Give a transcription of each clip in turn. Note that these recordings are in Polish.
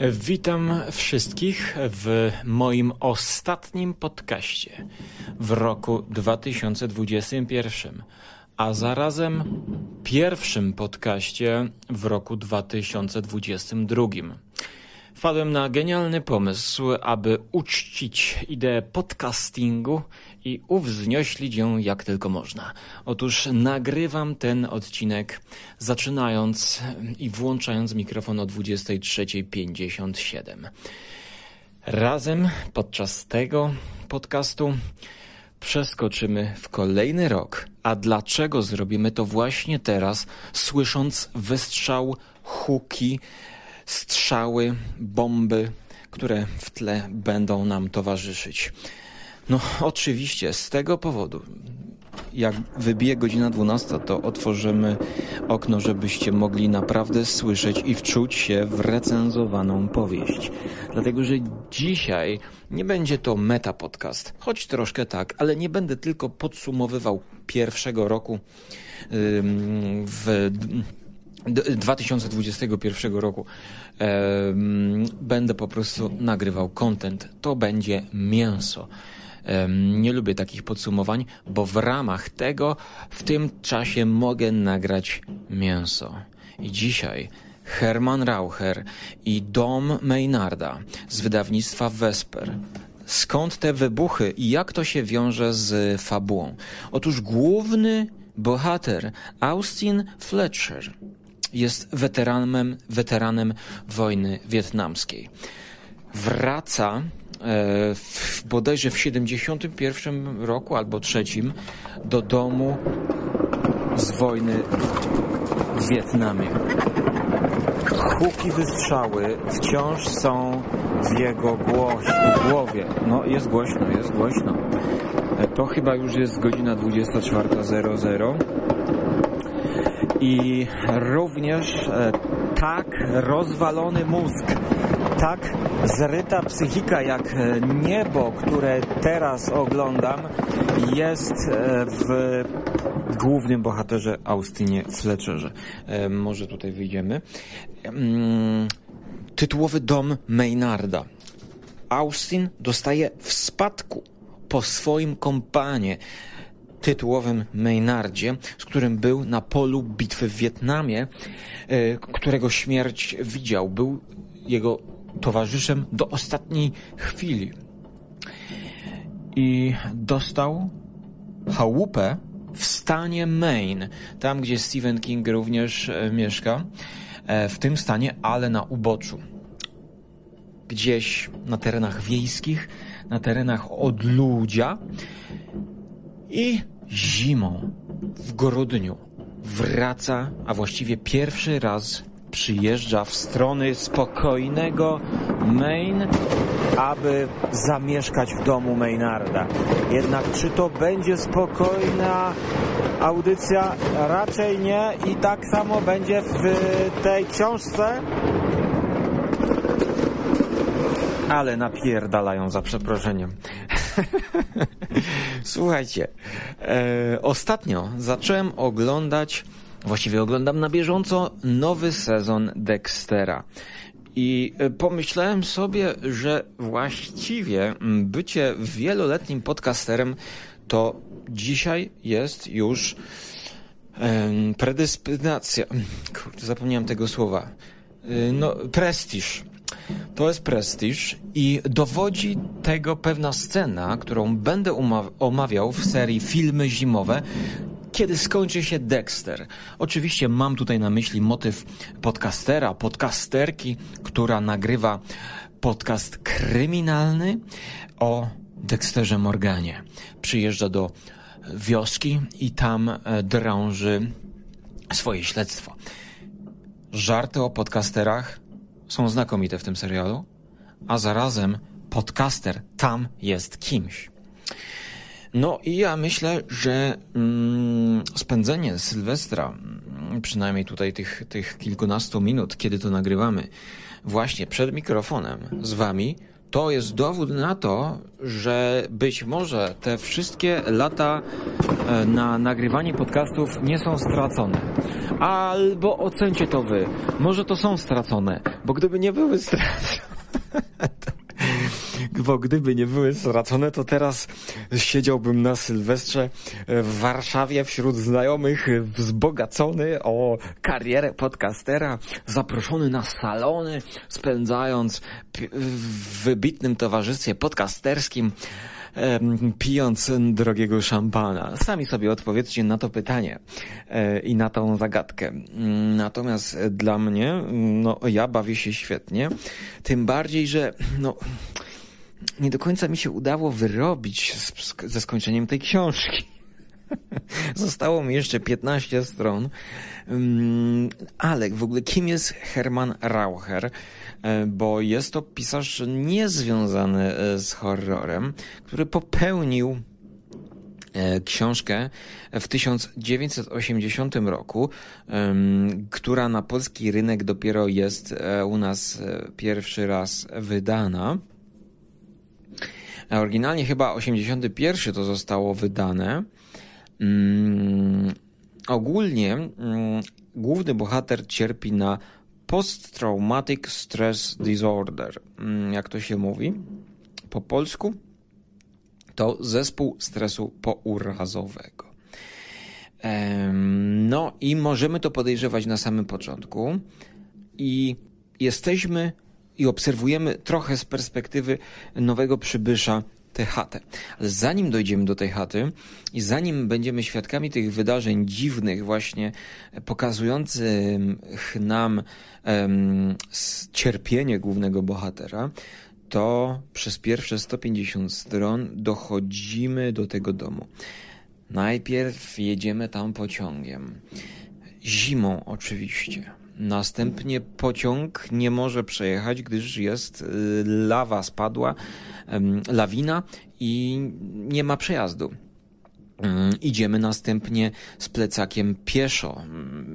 Witam wszystkich w moim ostatnim podcaście w roku 2021, a zarazem pierwszym podcaście w roku 2022. Wpadłem na genialny pomysł, aby uczcić ideę podcastingu i uwznioślić ją jak tylko można. Otóż nagrywam ten odcinek zaczynając i włączając mikrofon o 23.57. Razem podczas tego podcastu przeskoczymy w kolejny rok. A dlaczego zrobimy to właśnie teraz, słysząc wystrzał, huki, strzały, bomby, które w tle będą nam towarzyszyć? No, oczywiście, z tego powodu. Jak wybije godzina 12, to otworzymy okno, żebyście mogli naprawdę słyszeć i wczuć się w recenzowaną powieść. Dlatego, że dzisiaj nie będzie to meta podcast, choć troszkę tak, ale nie będę tylko podsumowywał pierwszego roku w 2021 roku będę po prostu nagrywał content. To będzie mięso. Nie lubię takich podsumowań, bo w ramach tego w tym czasie mogę nagrać mięso. I dzisiaj Herman Raucher i Dom Maynarda z wydawnictwa Vesper. Skąd te wybuchy i jak to się wiąże z fabułą? Otóż główny bohater Austin Fletcher jest weteranem, weteranem wojny wietnamskiej. Wraca w, bodajże w 71 roku albo trzecim do domu z wojny w Wietnamie. Huki wystrzały wciąż są w jego głowie. No jest głośno, jest głośno. E, to chyba już jest godzina 24.00 i również e, tak rozwalony mózg tak zryta psychika jak e, niebo, które teraz oglądam, jest e, w głównym bohaterze Austinie Fletcherze. E, może tutaj wyjdziemy. Mm, tytułowy dom Maynarda. Austin dostaje w spadku po swoim kompanie tytułowym Maynardzie, z którym był na polu bitwy w Wietnamie, którego śmierć widział. Był jego towarzyszem do ostatniej chwili. I dostał chałupę w stanie Maine, tam gdzie Stephen King również e, mieszka, e, w tym stanie, ale na uboczu. Gdzieś na terenach wiejskich, na terenach odludzia i zimą w grudniu wraca, a właściwie pierwszy raz przyjeżdża w strony spokojnego Maine, aby zamieszkać w domu Maynarda. Jednak czy to będzie spokojna audycja? Raczej nie i tak samo będzie w tej książce. Ale napierdalają za przeproszeniem. Słuchajcie, e, ostatnio zacząłem oglądać Właściwie oglądam na bieżąco nowy sezon Dextera. I e, pomyślałem sobie, że właściwie bycie wieloletnim podcasterem to dzisiaj jest już predyspozycja. Kurde, zapomniałem tego słowa. E, no, prestiż. To jest prestiż i dowodzi tego pewna scena, którą będę omawiał w serii Filmy Zimowe, kiedy skończy się Dexter. Oczywiście mam tutaj na myśli motyw podcastera, podcasterki, która nagrywa podcast kryminalny o Dexterze Morganie. Przyjeżdża do wioski i tam e, drąży swoje śledztwo. Żarty o podcasterach są znakomite w tym serialu, a zarazem podcaster tam jest kimś. No i ja myślę, że mm, spędzenie Sylwestra, mm, przynajmniej tutaj tych, tych kilkunastu minut, kiedy to nagrywamy, właśnie przed mikrofonem z wami, to jest dowód na to, że być może te wszystkie lata e, na nagrywanie podcastów nie są stracone. Albo ocencie to wy. Może to są stracone, bo gdyby nie były stracone, bo gdyby nie były stracone, to teraz siedziałbym na Sylwestrze w Warszawie wśród znajomych, wzbogacony o karierę podcastera, zaproszony na salony, spędzając w wybitnym towarzystwie podcasterskim pijąc drogiego szampana. Sami sobie odpowiedzcie na to pytanie e, i na tą zagadkę. Natomiast dla mnie, no ja bawię się świetnie, tym bardziej, że no nie do końca mi się udało wyrobić z, ze skończeniem tej książki. Zostało mi jeszcze 15 stron. Mm, ale w ogóle kim jest Hermann Raucher? E, bo jest to pisarz niezwiązany e, z horrorem, który popełnił e, książkę w 1980 roku, która na polski rynek dopiero jest u nas pierwszy raz wydana. Oryginalnie chyba 81 to zostało wydane. Mm, ogólnie mm, główny bohater cierpi na Post-Traumatic Stress Disorder. Mm, jak to się mówi po polsku? To zespół stresu pourazowego. No i możemy to podejrzewać na samym początku i jesteśmy i obserwujemy trochę z perspektywy nowego przybysza tę chatę. Ale zanim dojdziemy do tej chaty i zanim będziemy świadkami tych wydarzeń dziwnych, właśnie pokazujących nam um, cierpienie głównego bohatera, to przez pierwsze 150 stron dochodzimy do tego domu. Najpierw jedziemy tam pociągiem. Zimą oczywiście. Następnie pociąg nie może przejechać, gdyż jest y, lawa spadła, lawina i nie ma przejazdu. Mm, idziemy następnie z plecakiem pieszo,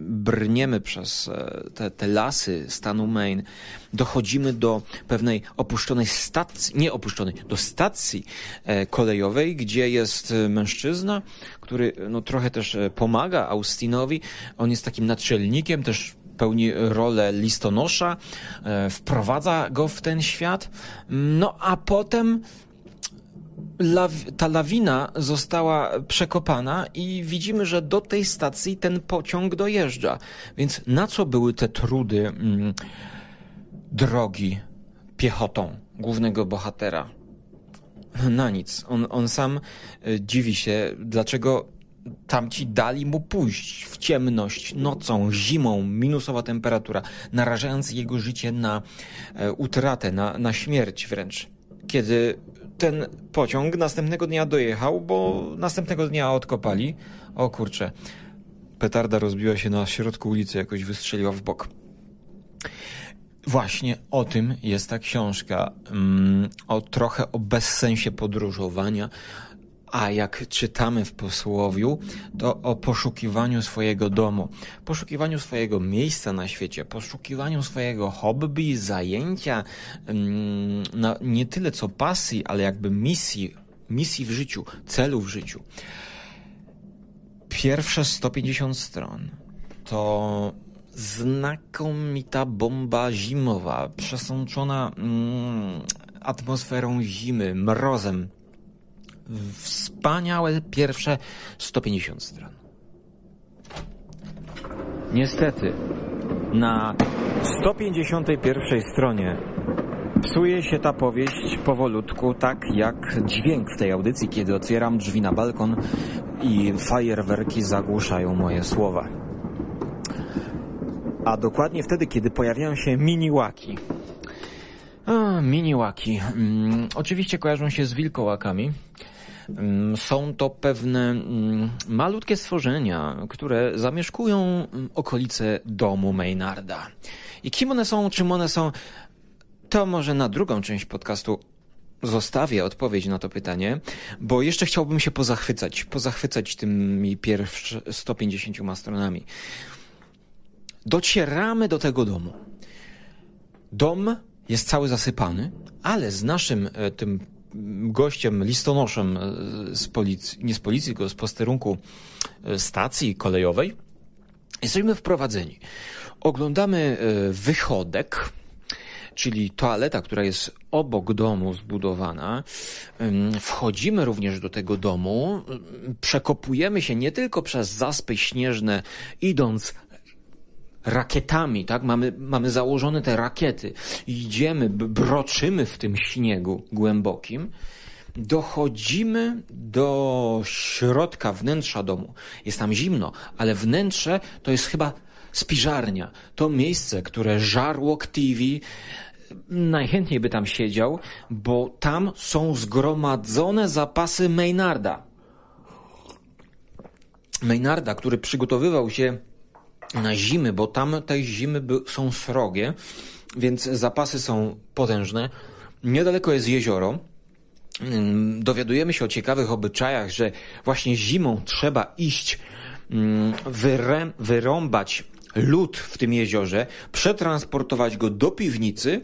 brniemy przez e, te, te, lasy stanu Maine, dochodzimy do pewnej opuszczonej stacji, nie opuszczonej, do stacji e, kolejowej, gdzie jest e, mężczyzna, który no, trochę też pomaga Austinowi. On jest takim naczelnikiem, też pełni rolę listonosza, e, wprowadza go w ten świat. No a potem ta lawina została przekopana i widzimy, że do tej stacji ten pociąg dojeżdża. Więc na co były te trudy mm, drogi piechotą głównego bohatera? Na nic. On, on sam e, dziwi się, dlaczego tamci dali mu pójść w ciemność, nocą, zimą, minusowa temperatura, narażając jego życie na e, utratę, na, na śmierć wręcz. Kiedy ten pociąg następnego dnia dojechał, bo następnego dnia odkopali. O kurczę, petarda rozbiła się na środku ulicy, jakoś wystrzeliła w bok. Właśnie o tym jest ta książka. Mm, o trochę o bezsensie podróżowania, a jak czytamy w posłowiu, to o poszukiwaniu swojego domu, poszukiwaniu swojego miejsca na świecie, poszukiwaniu swojego hobby, zajęcia, mm, no, nie tyle co pasji, ale jakby misji, misji w życiu, celu w życiu. Pierwsze 150 stron to znakomita bomba zimowa, przesączona mm, atmosferą zimy, mrozem, wspaniałe pierwsze 150 stron. Niestety, na 151 stronie psuje się ta powieść powolutku, tak jak dźwięk w tej audycji, kiedy otwieram drzwi na balkon i fajerwerki zagłuszają moje słowa. A dokładnie wtedy, kiedy pojawiają się miniłaki. A, miniłaki. Hmm, oczywiście kojarzą się z wilkołakami. Mm, są to pewne mm, malutkie stworzenia, które zamieszkują mm, okolice domu Maynarda. I kim one są, czym one są, to może na drugą część podcastu zostawię odpowiedź na to pytanie, bo jeszcze chciałbym się pozachwycać, pozachwycać tymi pierwszymi 150 stronami. Docieramy do tego domu. Dom jest cały zasypany, ale z naszym e, tym gościem, listonoszem e, z policji, nie z policji, tylko z posterunku e, stacji kolejowej, jesteśmy wprowadzeni. Oglądamy wychodek, czyli toaleta, która jest obok domu zbudowana. Wchodzimy również do tego domu, przekopujemy się nie tylko przez zaspy śnieżne, idąc rakietami, tak? Mamy, mamy założone te rakiety. Idziemy, broczymy w tym śniegu głębokim. Dochodzimy do środka wnętrza domu. Jest tam zimno, ale wnętrze to jest chyba spiżarnia. To miejsce, które żarło TV, najchętniej by tam siedział, bo tam są zgromadzone zapasy Maynarda. Maynarda, który przygotowywał się na zimy, bo tam te zimy są srogie, więc zapasy są potężne. Niedaleko jest jezioro. Mm, dowiadujemy się o ciekawych obyczajach, że właśnie zimą trzeba iść, mm, wyrąbać lód w tym jeziorze, przetransportować go do piwnicy,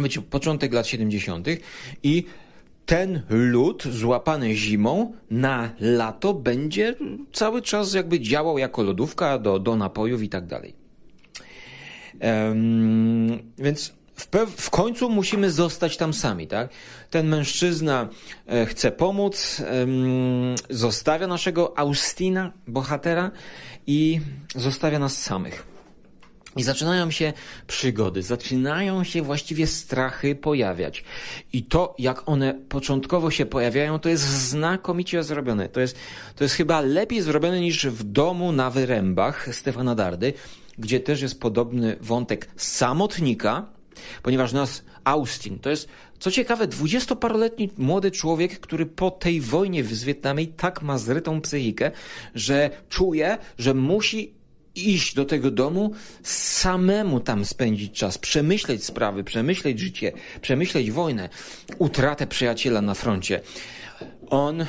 wiecie, początek lat 70. i ten lód złapany zimą na lato będzie cały czas jakby działał jako lodówka do, do napojów i tak dalej. Um, więc w, w, końcu musimy zostać tam sami, tak? Ten mężczyzna e, chce pomóc, zostawia naszego Austina, bohatera, i zostawia nas samych. I zaczynają się przygody, zaczynają się właściwie strachy pojawiać. I to, jak one początkowo się pojawiają, to jest znakomicie zrobione. To jest, to jest chyba lepiej zrobione niż w domu na wyrębach Stefana Dardy, gdzie też jest podobny wątek samotnika, ponieważ nas Austin to jest, co ciekawe, dwudziestoparoletni młody człowiek, który po tej wojnie z Wietnamie tak ma zrytą psychikę, że czuje, że musi iść do tego domu, samemu tam spędzić czas, przemyśleć sprawy, przemyśleć życie, przemyśleć wojnę, utratę przyjaciela na froncie. On.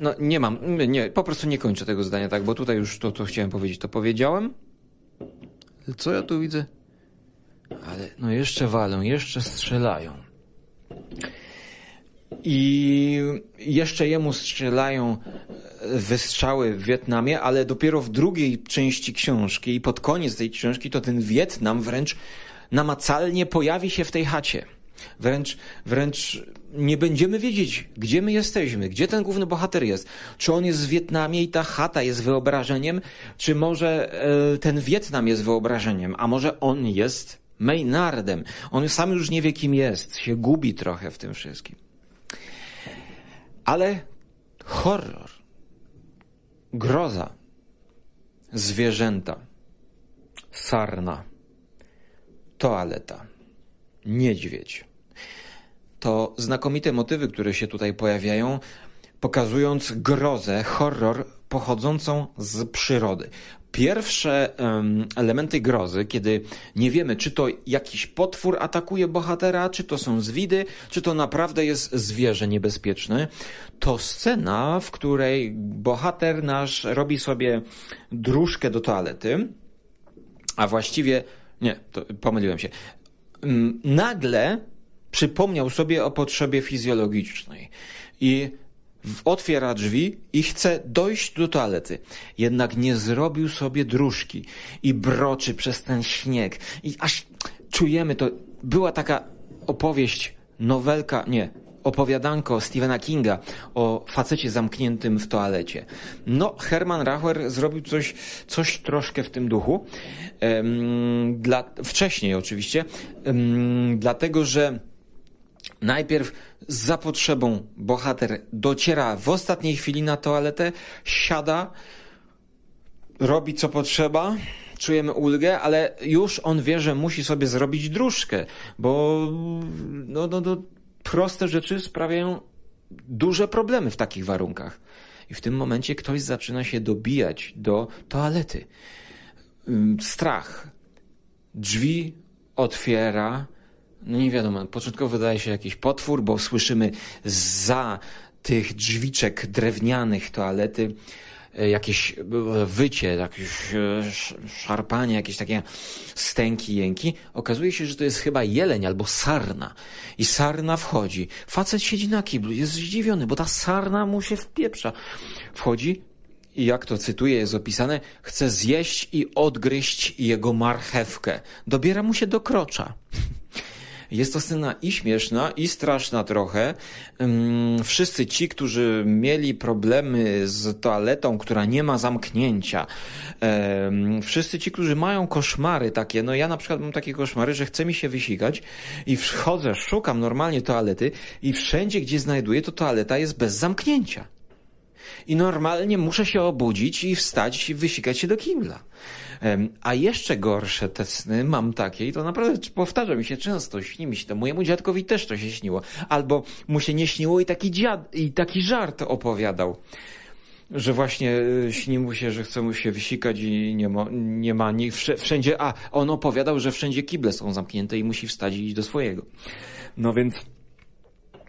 No, nie mam, nie, po prostu nie kończę tego zdania, tak, bo tutaj już to, co chciałem powiedzieć, to powiedziałem. Co ja tu widzę? Ale no jeszcze walą, jeszcze strzelają. I jeszcze jemu strzelają wystrzały w Wietnamie, ale dopiero w drugiej części książki i pod koniec tej książki to ten Wietnam wręcz namacalnie pojawi się w tej chacie. Wręcz, wręcz nie będziemy wiedzieć, gdzie my jesteśmy, gdzie ten główny bohater jest. Czy on jest w Wietnamie i ta chata jest wyobrażeniem, czy może e, ten Wietnam jest wyobrażeniem, a może on jest Maynardem. On sam już nie wie, kim jest, się gubi trochę w tym wszystkim. Ale horror groza, zwierzęta, sarna, toaleta, niedźwiedź. To znakomite motywy, które się tutaj pojawiają, pokazując grozę, horror pochodzącą z przyrody. Pierwsze elementy grozy, kiedy nie wiemy, czy to jakiś potwór atakuje bohatera, czy to są zwidy, czy to naprawdę jest zwierzę niebezpieczne, to scena, w której bohater nasz robi sobie dróżkę do toalety, a właściwie, nie, pomyliłem się, nagle przypomniał sobie o potrzebie fizjologicznej. I otwiera drzwi i chce dojść do toalety. Jednak nie zrobił sobie dróżki i broczy przez ten śnieg. I aż czujemy to. Była taka opowieść, nowelka, nie, opowiadanko Stephena Kinga o facecie zamkniętym w toalecie. No, Herman Rachuer zrobił coś, coś troszkę w tym duchu. Dla, wcześniej oczywiście, dlatego że Najpierw za potrzebą bohater dociera w ostatniej chwili na toaletę, siada, robi co potrzeba, czujemy ulgę, ale już on wie, że musi sobie zrobić dróżkę, bo no, no, no, proste rzeczy sprawiają duże problemy w takich warunkach. I w tym momencie ktoś zaczyna się dobijać do toalety. Strach. Drzwi otwiera, no nie wiadomo, początkowo wydaje się jakiś potwór, bo słyszymy za tych drzwiczek drewnianych toalety e, jakieś wycie, jakieś szarpanie, jakieś takie stęki, jęki. Okazuje się, że to jest chyba jeleń albo sarna. I sarna wchodzi. Facet siedzi na kiblu, jest zdziwiony, bo ta sarna mu się wpieprza. Wchodzi, i jak to cytuję, jest opisane, chce zjeść i odgryźć jego marchewkę. Dobiera mu się do krocza. Jest to scena i śmieszna, i straszna trochę. Wszyscy ci, którzy mieli problemy z toaletą, która nie ma zamknięcia, wszyscy ci, którzy mają koszmary takie, no ja na przykład mam takie koszmary, że chcę mi się wysikać i wchodzę, szukam normalnie toalety i wszędzie, gdzie znajduję, to toaleta jest bez zamknięcia. I normalnie muszę się obudzić i wstać i wysikać się do kibla. A jeszcze gorsze te sny mam takie i to naprawdę powtarza mi się często, śni mi się to. Mojemu dziadkowi też to się śniło. Albo mu się nie śniło i taki dziad, i taki żart opowiadał że właśnie e, śni mu się, że chce mu się wysikać i nie ma, nie ma nie, wszędzie, a on opowiadał, że wszędzie kible są zamknięte i musi wstać i iść do swojego. No więc,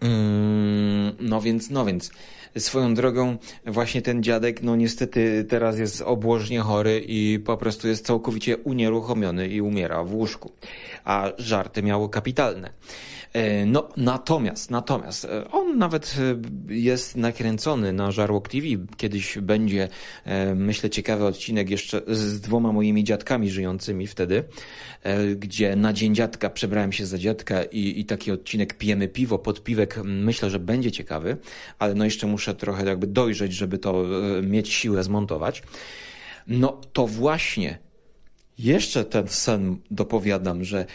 mm, no więc, no więc, Swoją drogą właśnie ten dziadek, no niestety teraz jest obłożnie chory i po prostu jest całkowicie unieruchomiony i umiera w łóżku. A żarty miało kapitalne. E, no, natomiast, natomiast, e, on nawet e, jest nakręcony na Żarłok TV. Kiedyś będzie, myślę, ciekawy odcinek jeszcze z dwoma moimi dziadkami żyjącymi wtedy, gdzie na Dzień Dziadka przebrałem się za dziadka i, i taki odcinek pijemy piwo pod piwek. Myślę, że będzie ciekawy, ale no jeszcze muszę trochę jakby dojrzeć, żeby to mieć siłę zmontować. No to właśnie jeszcze ten sen dopowiadam, że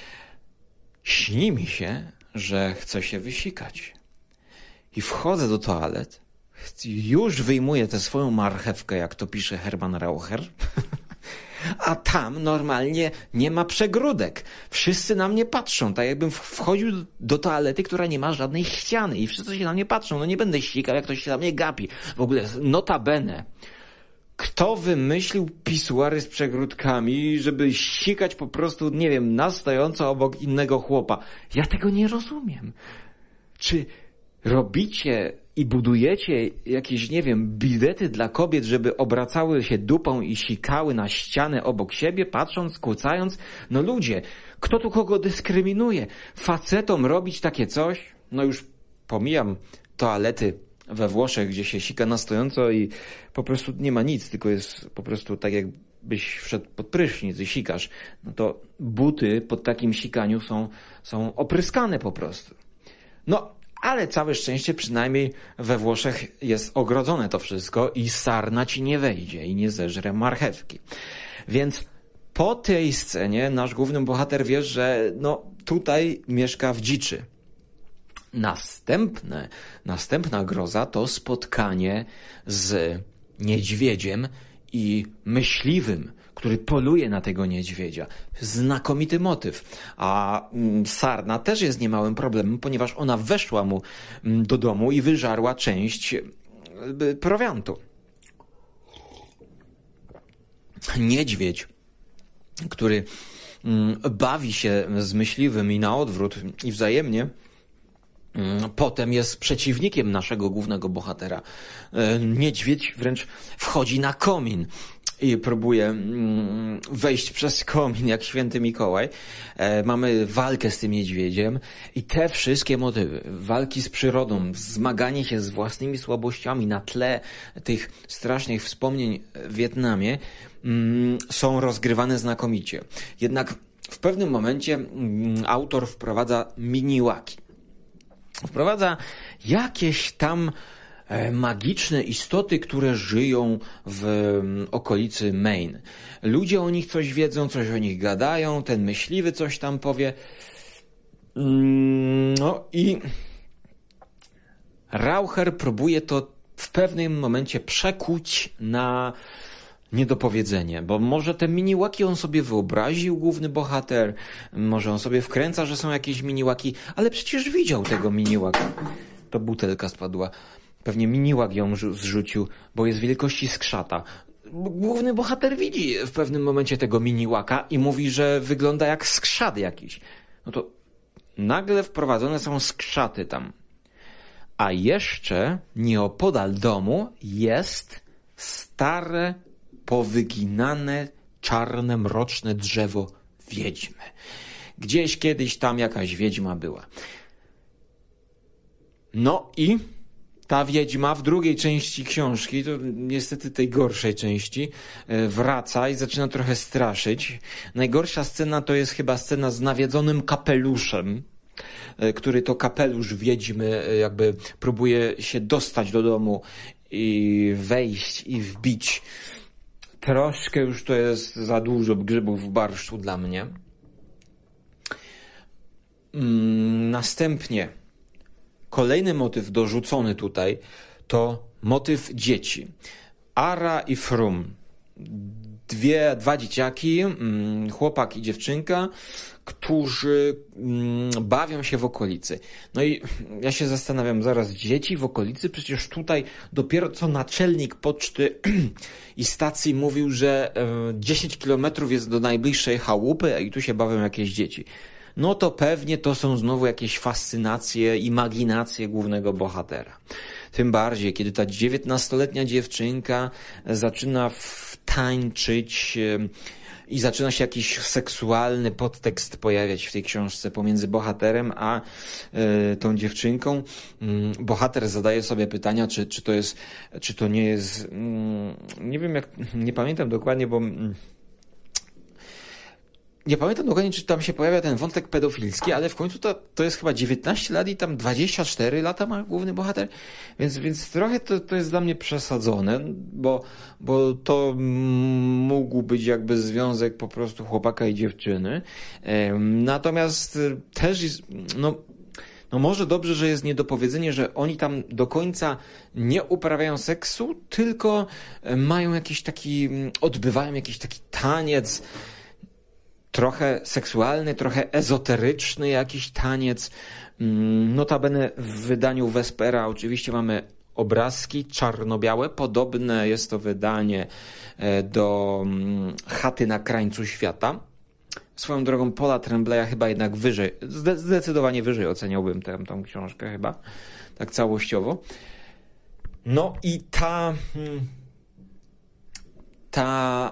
śni mi się, że chcę się wysikać. I wchodzę do toalet, już wyjmuję tę swoją marchewkę, jak to pisze Herman Raucher, a tam normalnie nie ma przegródek. Wszyscy na mnie patrzą, tak jakbym wchodził do toalety, która nie ma żadnej ściany i wszyscy się na mnie patrzą. No nie będę ścikał, jak ktoś się na mnie gapi. W ogóle notabene kto wymyślił pisuary z przegródkami, żeby sikać po prostu, nie wiem, na obok innego chłopa? Ja tego nie rozumiem. Czy robicie i budujecie jakieś, nie wiem, bidety dla kobiet, żeby obracały się dupą i sikały na ścianę obok siebie, patrząc, kłócając? No ludzie, kto tu kogo dyskryminuje? Facetom robić takie coś? No już pomijam toalety we Włoszech, gdzie się sika na stojąco i po prostu nie ma nic, tylko jest po prostu tak jakbyś wszedł pod prysznic i sikasz, no to buty pod takim sikaniu są, są opryskane po prostu. No, ale całe szczęście przynajmniej we Włoszech jest ogrodzone to wszystko i sarna ci nie wejdzie i nie zeżre marchewki. Więc po tej scenie nasz główny bohater wie, że no tutaj mieszka w dziczy. Następne, następna groza to spotkanie z niedźwiedziem i myśliwym, który poluje na tego niedźwiedzia. Znakomity motyw. A mm, sarna też jest niemałym problemem, ponieważ ona weszła mu mm, do domu i wyżarła część y, prowiantu. Niedźwiedź, który mm, bawi się z myśliwym i na odwrót i wzajemnie, Mm, potem jest przeciwnikiem naszego głównego bohatera. E, niedźwiedź wręcz wchodzi na komin i próbuje mm, wejść przez komin jak święty Mikołaj. E, mamy walkę z tym niedźwiedziem i te wszystkie motywy, walki z przyrodą, zmaganie się z własnymi słabościami na tle tych strasznych wspomnień w Wietnamie mm, są rozgrywane znakomicie. Jednak w pewnym momencie autor wprowadza miniłaki wprowadza jakieś tam e, magiczne istoty, które żyją w okolicy Maine. Ludzie o nich coś wiedzą, coś o nich gadają, ten myśliwy coś tam powie. Mm, no i Raucher próbuje to w pewnym momencie przekuć na niedopowiedzenie, bo może te miniłaki on sobie wyobraził, główny bohater, może on sobie wkręca, że są jakieś miniłaki, ale przecież widział tego miniłaka. To butelka spadła. Pewnie miniłak ją zrzucił, bo jest wielkości skrzata. Główny bohater widzi w pewnym momencie tego miniłaka i mówi, że wygląda jak skrzat jakiś. No to nagle wprowadzone są skrzaty tam. A jeszcze nieopodal domu jest stare, powyginane, czarne, mroczne drzewo wiedźmy. Gdzieś kiedyś tam jakaś wiedźma była. No i ta wiedźma w drugiej części książki, to niestety tej gorszej części, e, wraca i zaczyna trochę straszyć. Najgorsza scena to jest chyba scena z nawiedzonym kapeluszem, e, który to kapelusz wiedźmy e, jakby próbuje się dostać do domu i wejść i wbić. Troszkę już to jest za dużo grzybów w barszczu dla mnie. Mm, następnie Kolejny motyw dorzucony tutaj to motyw dzieci. Ara i Frum. Dwie, dwa dzieciaki, mm, chłopak i dziewczynka, którzy mm, bawią się w okolicy. No i ja się zastanawiam, zaraz dzieci w okolicy, przecież tutaj dopiero co naczelnik poczty i stacji mówił, że 10 e, kilometrów jest do najbliższej chałupy i tu się bawią jakieś dzieci no to pewnie to są znowu jakieś fascynacje, imaginacje głównego bohatera. Tym bardziej, kiedy ta dziewiętnastoletnia dziewczynka zaczyna tańczyć i zaczyna się jakiś seksualny podtekst pojawiać w tej książce pomiędzy bohaterem a y, tą dziewczynką. Mm, bohater zadaje sobie pytania, czy, czy to jest, czy to nie jest, mm, nie wiem jak, nie pamiętam dokładnie, bo mm, nie pamiętam dokładnie, czy tam się pojawia ten wątek pedofilski, ale w końcu to, to jest chyba 19 lat i tam 24 lata ma główny bohater, więc, więc trochę to, to jest dla mnie przesadzone, bo, bo to mógł być jakby związek po prostu chłopaka i dziewczyny. Natomiast też jest, no, no może dobrze, że jest niedopowiedzenie, że oni tam do końca nie uprawiają seksu, tylko mają jakiś taki, odbywają jakiś taki taniec, trochę seksualny, trochę ezoteryczny jakiś taniec. Mm, notabene w wydaniu Vespera oczywiście mamy obrazki czarno-białe. Podobne jest to wydanie e, do mm, Chaty na krańcu świata. Swoją drogą Pola Trembleya chyba jednak wyżej, zdecydowanie wyżej oceniałbym tę, tą książkę chyba, tak całościowo. No i ta hmm, ta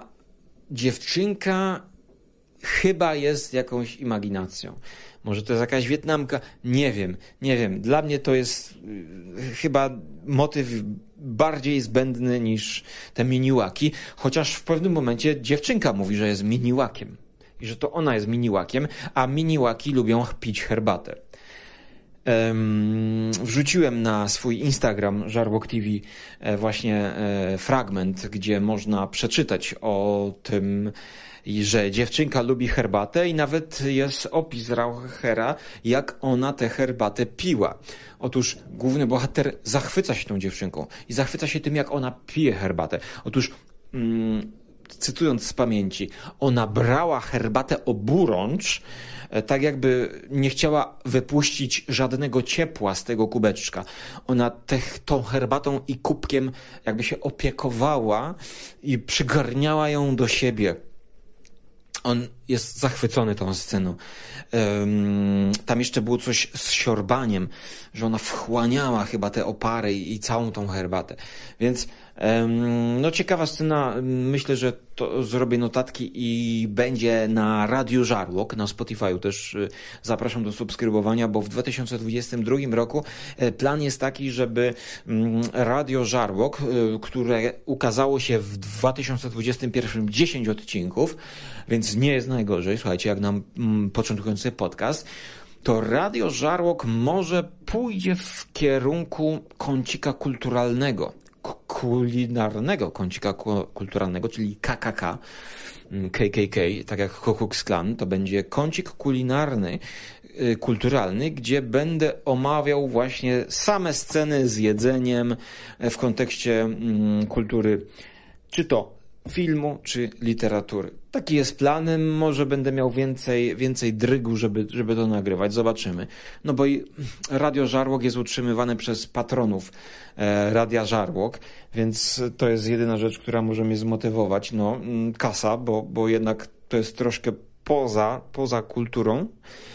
dziewczynka chyba jest jakąś imaginacją. Może to jest jakaś Wietnamka, nie wiem, nie wiem. Dla mnie to jest y, chyba motyw bardziej zbędny niż te miniłaki, chociaż w pewnym momencie dziewczynka mówi, że jest miniłakiem i że to ona jest miniłakiem, a miniłaki lubią pić herbatę. Wrzuciłem na swój Instagram Żarłok TV e, właśnie e, fragment, gdzie można przeczytać o tym, i że dziewczynka lubi herbatę i nawet jest opis Rauchera, jak ona tę herbatę piła. Otóż główny bohater zachwyca się tą dziewczynką i zachwyca się tym, jak ona pije herbatę. Otóż mm, cytując z pamięci, ona brała herbatę oburącz, e, tak jakby nie chciała wypuścić żadnego ciepła z tego kubeczka. Ona tą herbatą i kubkiem jakby się opiekowała i przygarniała ją do siebie on jest zachwycony tą sceną. Um, tam jeszcze było coś z siorbaniem, że ona wchłaniała chyba te opary i, i całą tą herbatę. Więc no ciekawa scena, myślę, że to zrobię notatki i będzie na Radio Żarłok, na Spotify'u też y, zapraszam do subskrybowania, bo w 2022 roku e, plan jest taki, żeby mm, Radio Żarłok, y, które ukazało się w 2021 10 odcinków, więc nie jest najgorzej, słuchajcie, jak nam mm, początkujący podcast, to Radio Żarłok może pójdzie w kierunku kącika kulturalnego kulinarnego kącika kulturalnego, czyli KKK, KKK, mm, tak jak Ku Klux Klan, to będzie kącik kulinarny, y, kulturalny, gdzie będę omawiał właśnie same sceny z jedzeniem w kontekście mm, kultury, czy to filmu czy literatury. Taki jest plan. Może będę miał więcej, więcej drygu, żeby, żeby to nagrywać. Zobaczymy. No bo i Radio Żarłok jest utrzymywane przez patronów e, Radia Żarłok, więc to jest jedyna rzecz, która może mnie zmotywować. No, mm, kasa, bo, bo jednak to jest troszkę poza, poza kulturą.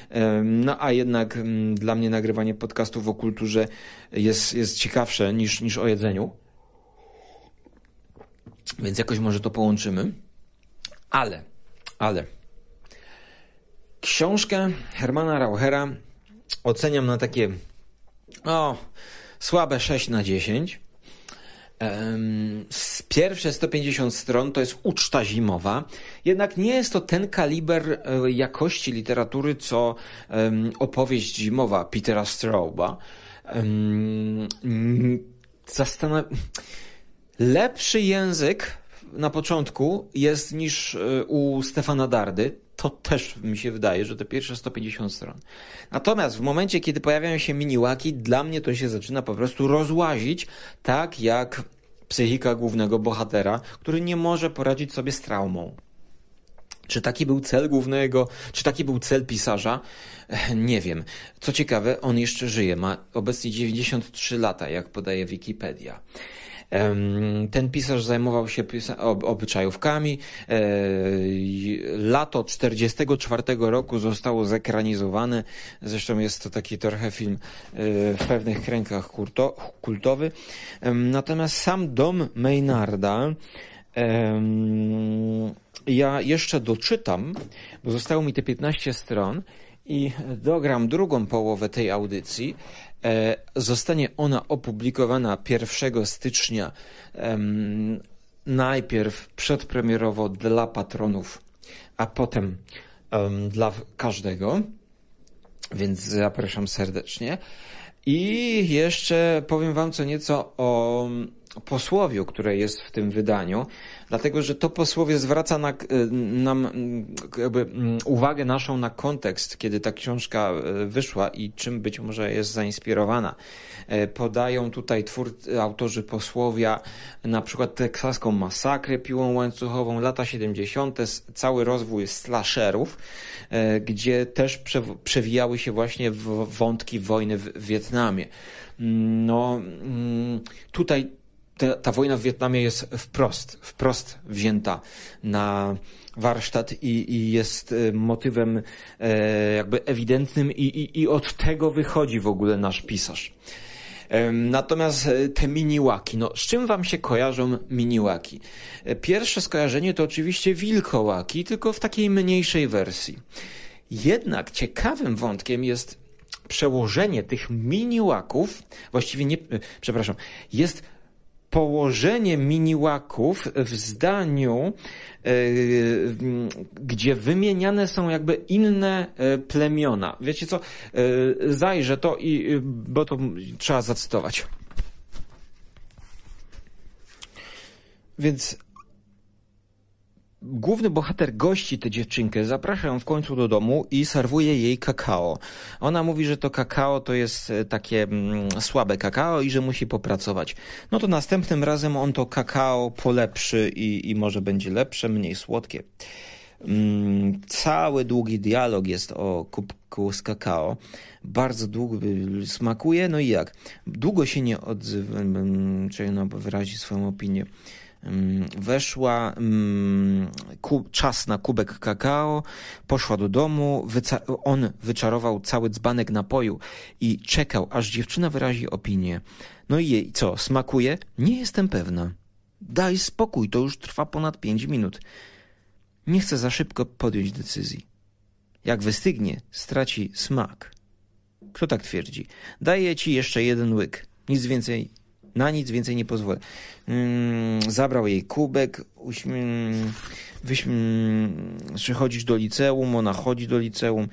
E, no a jednak mm, dla mnie nagrywanie podcastów o kulturze jest, jest ciekawsze niż, niż o jedzeniu. Więc jakoś może to połączymy. Ale, ale. Książkę Hermana Rauchera oceniam na takie o, słabe 6 na 10. Z pierwsze 150 stron to jest uczta zimowa, jednak nie jest to ten kaliber e, jakości literatury, co opowieść zimowa Petera Strauba. Zastanaw... Lepszy język na początku jest niż e, u Stefana Dardy. To też mi się wydaje, że te pierwsze 150 stron. Natomiast w momencie, kiedy pojawiają się miniłaki, dla mnie to się zaczyna po prostu rozłazić, tak jak psychika głównego bohatera, który nie może poradzić sobie z traumą. Czy taki był cel głównego, czy taki był cel pisarza? Nie wiem. Co ciekawe, on jeszcze żyje, ma obecnie 93 lata, jak podaje Wikipedia. Ten pisarz zajmował się obyczajówkami. E, lato 44 roku zostało zekranizowane. Zresztą jest to taki trochę film e, w pewnych kręgach kultowy. Natomiast sam dom Maynarda ja jeszcze doczytam, bo zostało mi te 15 stron i dogram drugą połowę tej audycji. E, zostanie ona opublikowana 1 stycznia najpierw przedpremierowo dla patronów, a potem dla każdego, więc zapraszam serdecznie. I jeszcze powiem Wam co nieco o posłowiu, które jest w tym wydaniu, dlatego że to posłowie zwraca na, nam jakby mm, uwagę naszą na kontekst, kiedy ta książka e, wyszła i czym być może jest zainspirowana. E, podają tutaj twór, autorzy posłowia na przykład teksaską masakrę piłą łańcuchową, lata 70., cały rozwój slasherów, e, gdzie też przewijały się właśnie wątki wojny w Wietnamie. No, mm, tutaj ta, ta wojna w Wietnamie jest wprost, wprost wzięta na warsztat i, i jest e, motywem e, jakby ewidentnym i, i, i od tego wychodzi w ogóle nasz pisarz. Natomiast e, te miniłaki, no z czym wam się kojarzą miniłaki? E, pierwsze skojarzenie to oczywiście wilkołaki, tylko w takiej mniejszej wersji. Jednak ciekawym wątkiem jest przełożenie tych miniłaków, właściwie nie, przepraszam, jest położenie miniłaków w zdaniu, e, gdzie wymieniane są jakby inne e, plemiona. Wiecie co? E, zajrzę to i, bo to trzeba zacytować. Więc główny bohater gości tę dziewczynkę, zaprasza ją w końcu do domu i serwuje jej kakao. Ona mówi, że to kakao to jest e, takie mm, słabe kakao i że musi popracować. No to następnym razem on to kakao polepszy i, i może będzie lepsze, mniej słodkie. Mm, cały długi dialog jest o kubku z kakao. Bardzo długo smakuje, no i jak? Długo się nie odzywa, mm, czy no, wyrazi swoją opinię weszła czas na kubek kakao, poszła do domu, on wyczarował cały dzbanek napoju i czekał, aż dziewczyna wyrazi opinię. No i jej co, smakuje? Nie jestem pewna. Daj spokój, to już trwa ponad pięć minut. Nie chcę za szybko podjąć decyzji. Jak wystygnie, straci smak. Kto tak twierdzi? Daję ci jeszcze jeden łyk. Nic więcej na nic więcej nie pozwolę. Mm, zabrał jej kubek, uśmie... Wyśm... przychodzisz do liceum, ona chodzi do liceum.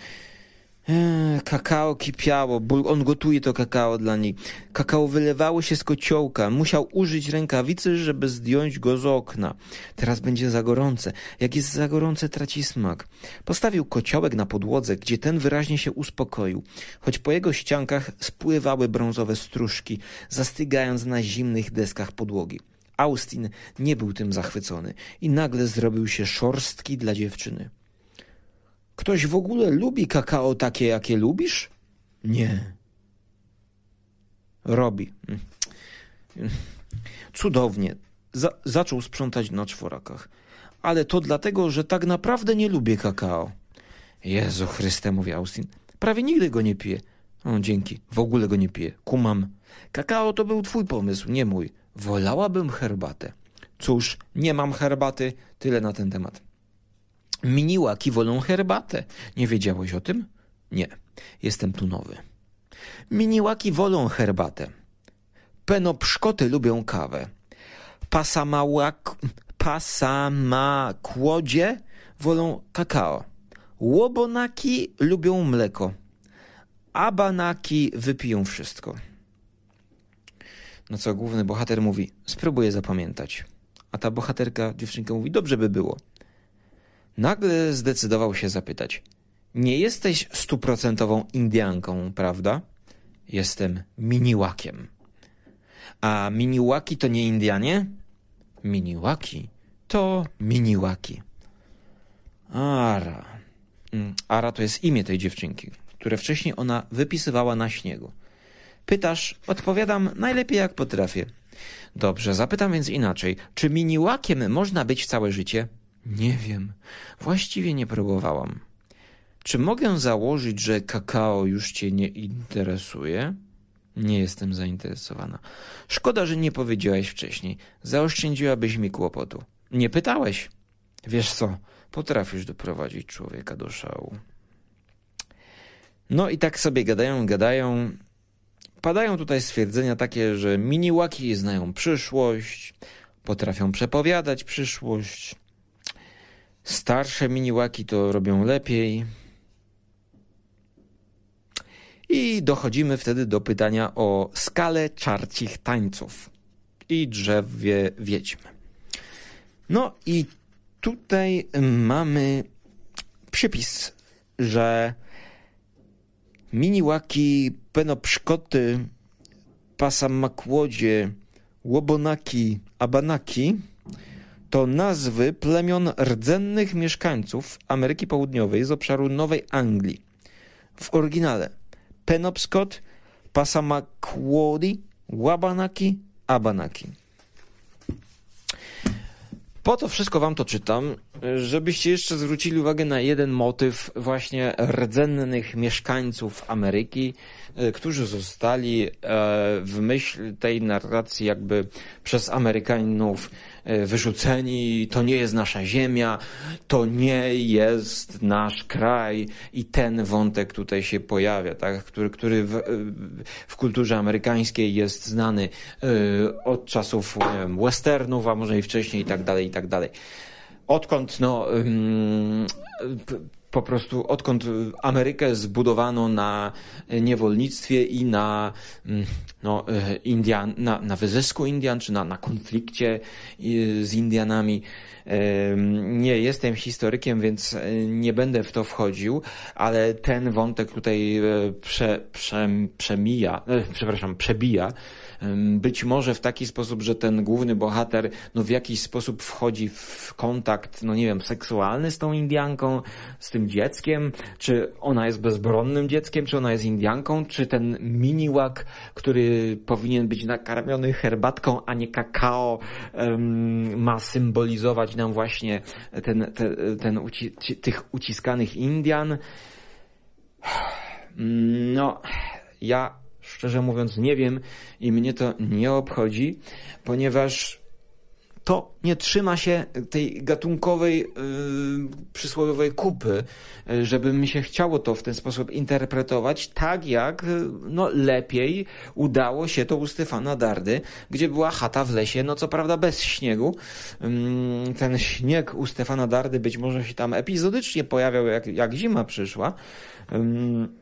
Eee, kakao kipiało, bo on gotuje to kakao dla niej. Kakao wylewało się z kociołka. Musiał użyć rękawicy, żeby zdjąć go z okna. Teraz będzie za gorące. Jak jest za gorące, traci smak. Postawił kociołek na podłodze, gdzie ten wyraźnie się uspokoił, choć po jego ściankach spływały brązowe stróżki, zastygając na zimnych deskach podłogi. Austin nie był tym zachwycony i nagle zrobił się szorstki dla dziewczyny. Ktoś w ogóle lubi kakao takie, jakie lubisz? Nie. Robi. Cudownie. Za zaczął sprzątać na czworakach. Ale to dlatego, że tak naprawdę nie lubię kakao. Jezu Chryste, mówi Austin. Prawie nigdy go nie piję. O, dzięki. W ogóle go nie piję. Kumam. Kakao to był twój pomysł, nie mój. Wolałabym herbatę. Cóż, nie mam herbaty, tyle na ten temat. Miniłaki wolą herbatę. Nie wiedziałeś o tym? Nie, jestem tu nowy. Miniłaki wolą herbatę. Penopszkoty lubią kawę. Pasamałak, pasamakłodzie wolą kakao. Łobonaki lubią mleko. Abanaki wypiją wszystko. No co główny bohater mówi, spróbuję zapamiętać. A ta bohaterka, dziewczynka mówi, dobrze by było. Nagle zdecydował się zapytać. Nie jesteś stuprocentową Indianką, prawda? Jestem miniłakiem. A miniłaki to nie Indianie? Miniłaki to miniłaki. Ara. Mm, Ara to jest imię tej dziewczynki, które wcześniej ona wypisywała na śniegu. Pytasz, odpowiadam najlepiej jak potrafię. Dobrze, zapytam więc inaczej. Czy miniłakiem można być całe życie? Nie wiem. Właściwie nie próbowałam. Czy mogę założyć, że kakao już cię nie interesuje? Nie jestem zainteresowana. Szkoda, że nie powiedziałeś wcześniej. Zaoszczędziłabyś mi kłopotu. Nie pytałeś. Wiesz co, potrafisz doprowadzić człowieka do szału. No i tak sobie gadają, gadają. Padają tutaj stwierdzenia takie, że miniłaki znają przyszłość, potrafią przepowiadać przyszłość. Starsze miniłaki to robią lepiej. I dochodzimy wtedy do pytania o skalę czarcich tańców i drzewie wiedźm. No i tutaj mamy przypis, że miniłaki, penopszkoty, pasamakłodzie, łobonaki, abanaki to nazwy plemion rdzennych mieszkańców Ameryki Południowej z obszaru Nowej Anglii. W oryginale Penobscot, Passamaquoddy, Wabanaki, Abanaki. Po to wszystko wam to czytam, żebyście jeszcze zwrócili uwagę na jeden motyw właśnie rdzennych mieszkańców Ameryki, e, którzy zostali e, w myśl tej narracji jakby przez Amerykanów e, wyrzuceni, to nie jest nasza ziemia, to nie jest nasz kraj. I ten wątek tutaj się pojawia, tak? który, który w, w kulturze amerykańskiej jest znany od czasów wiem, westernów, a może i wcześniej i tak dalej, i tak dalej odkąd no, po prostu odkąd Amerykę zbudowano na niewolnictwie i na, no, Indian, na, na wyzysku Indian, czy na, na konflikcie z Indianami. Nie jestem historykiem, więc nie będę w to wchodził, ale ten wątek tutaj prze, prze, przemija, przepraszam, przebija być może w taki sposób, że ten główny bohater no w jakiś sposób wchodzi w kontakt, no nie wiem, seksualny z tą Indianką, z tym dzieckiem, czy ona jest bezbronnym dzieckiem, czy ona jest Indianką, czy ten miniłak, który powinien być nakarmiony herbatką, a nie kakao, ma symbolizować nam właśnie ten, ten, uci tych uciskanych Indian. No, ja szczerze mówiąc nie wiem i mnie to nie obchodzi, ponieważ to nie trzyma się tej gatunkowej yy, przysłowiowej kupy, yy, żeby mi się chciało to w ten sposób interpretować, tak jak yy, no, lepiej udało się to u Stefana Dardy, gdzie była chata w lesie, no co prawda bez śniegu. Yy, ten śnieg u Stefana Dardy być może się tam epizodycznie pojawiał, jak, jak zima przyszła. Yy,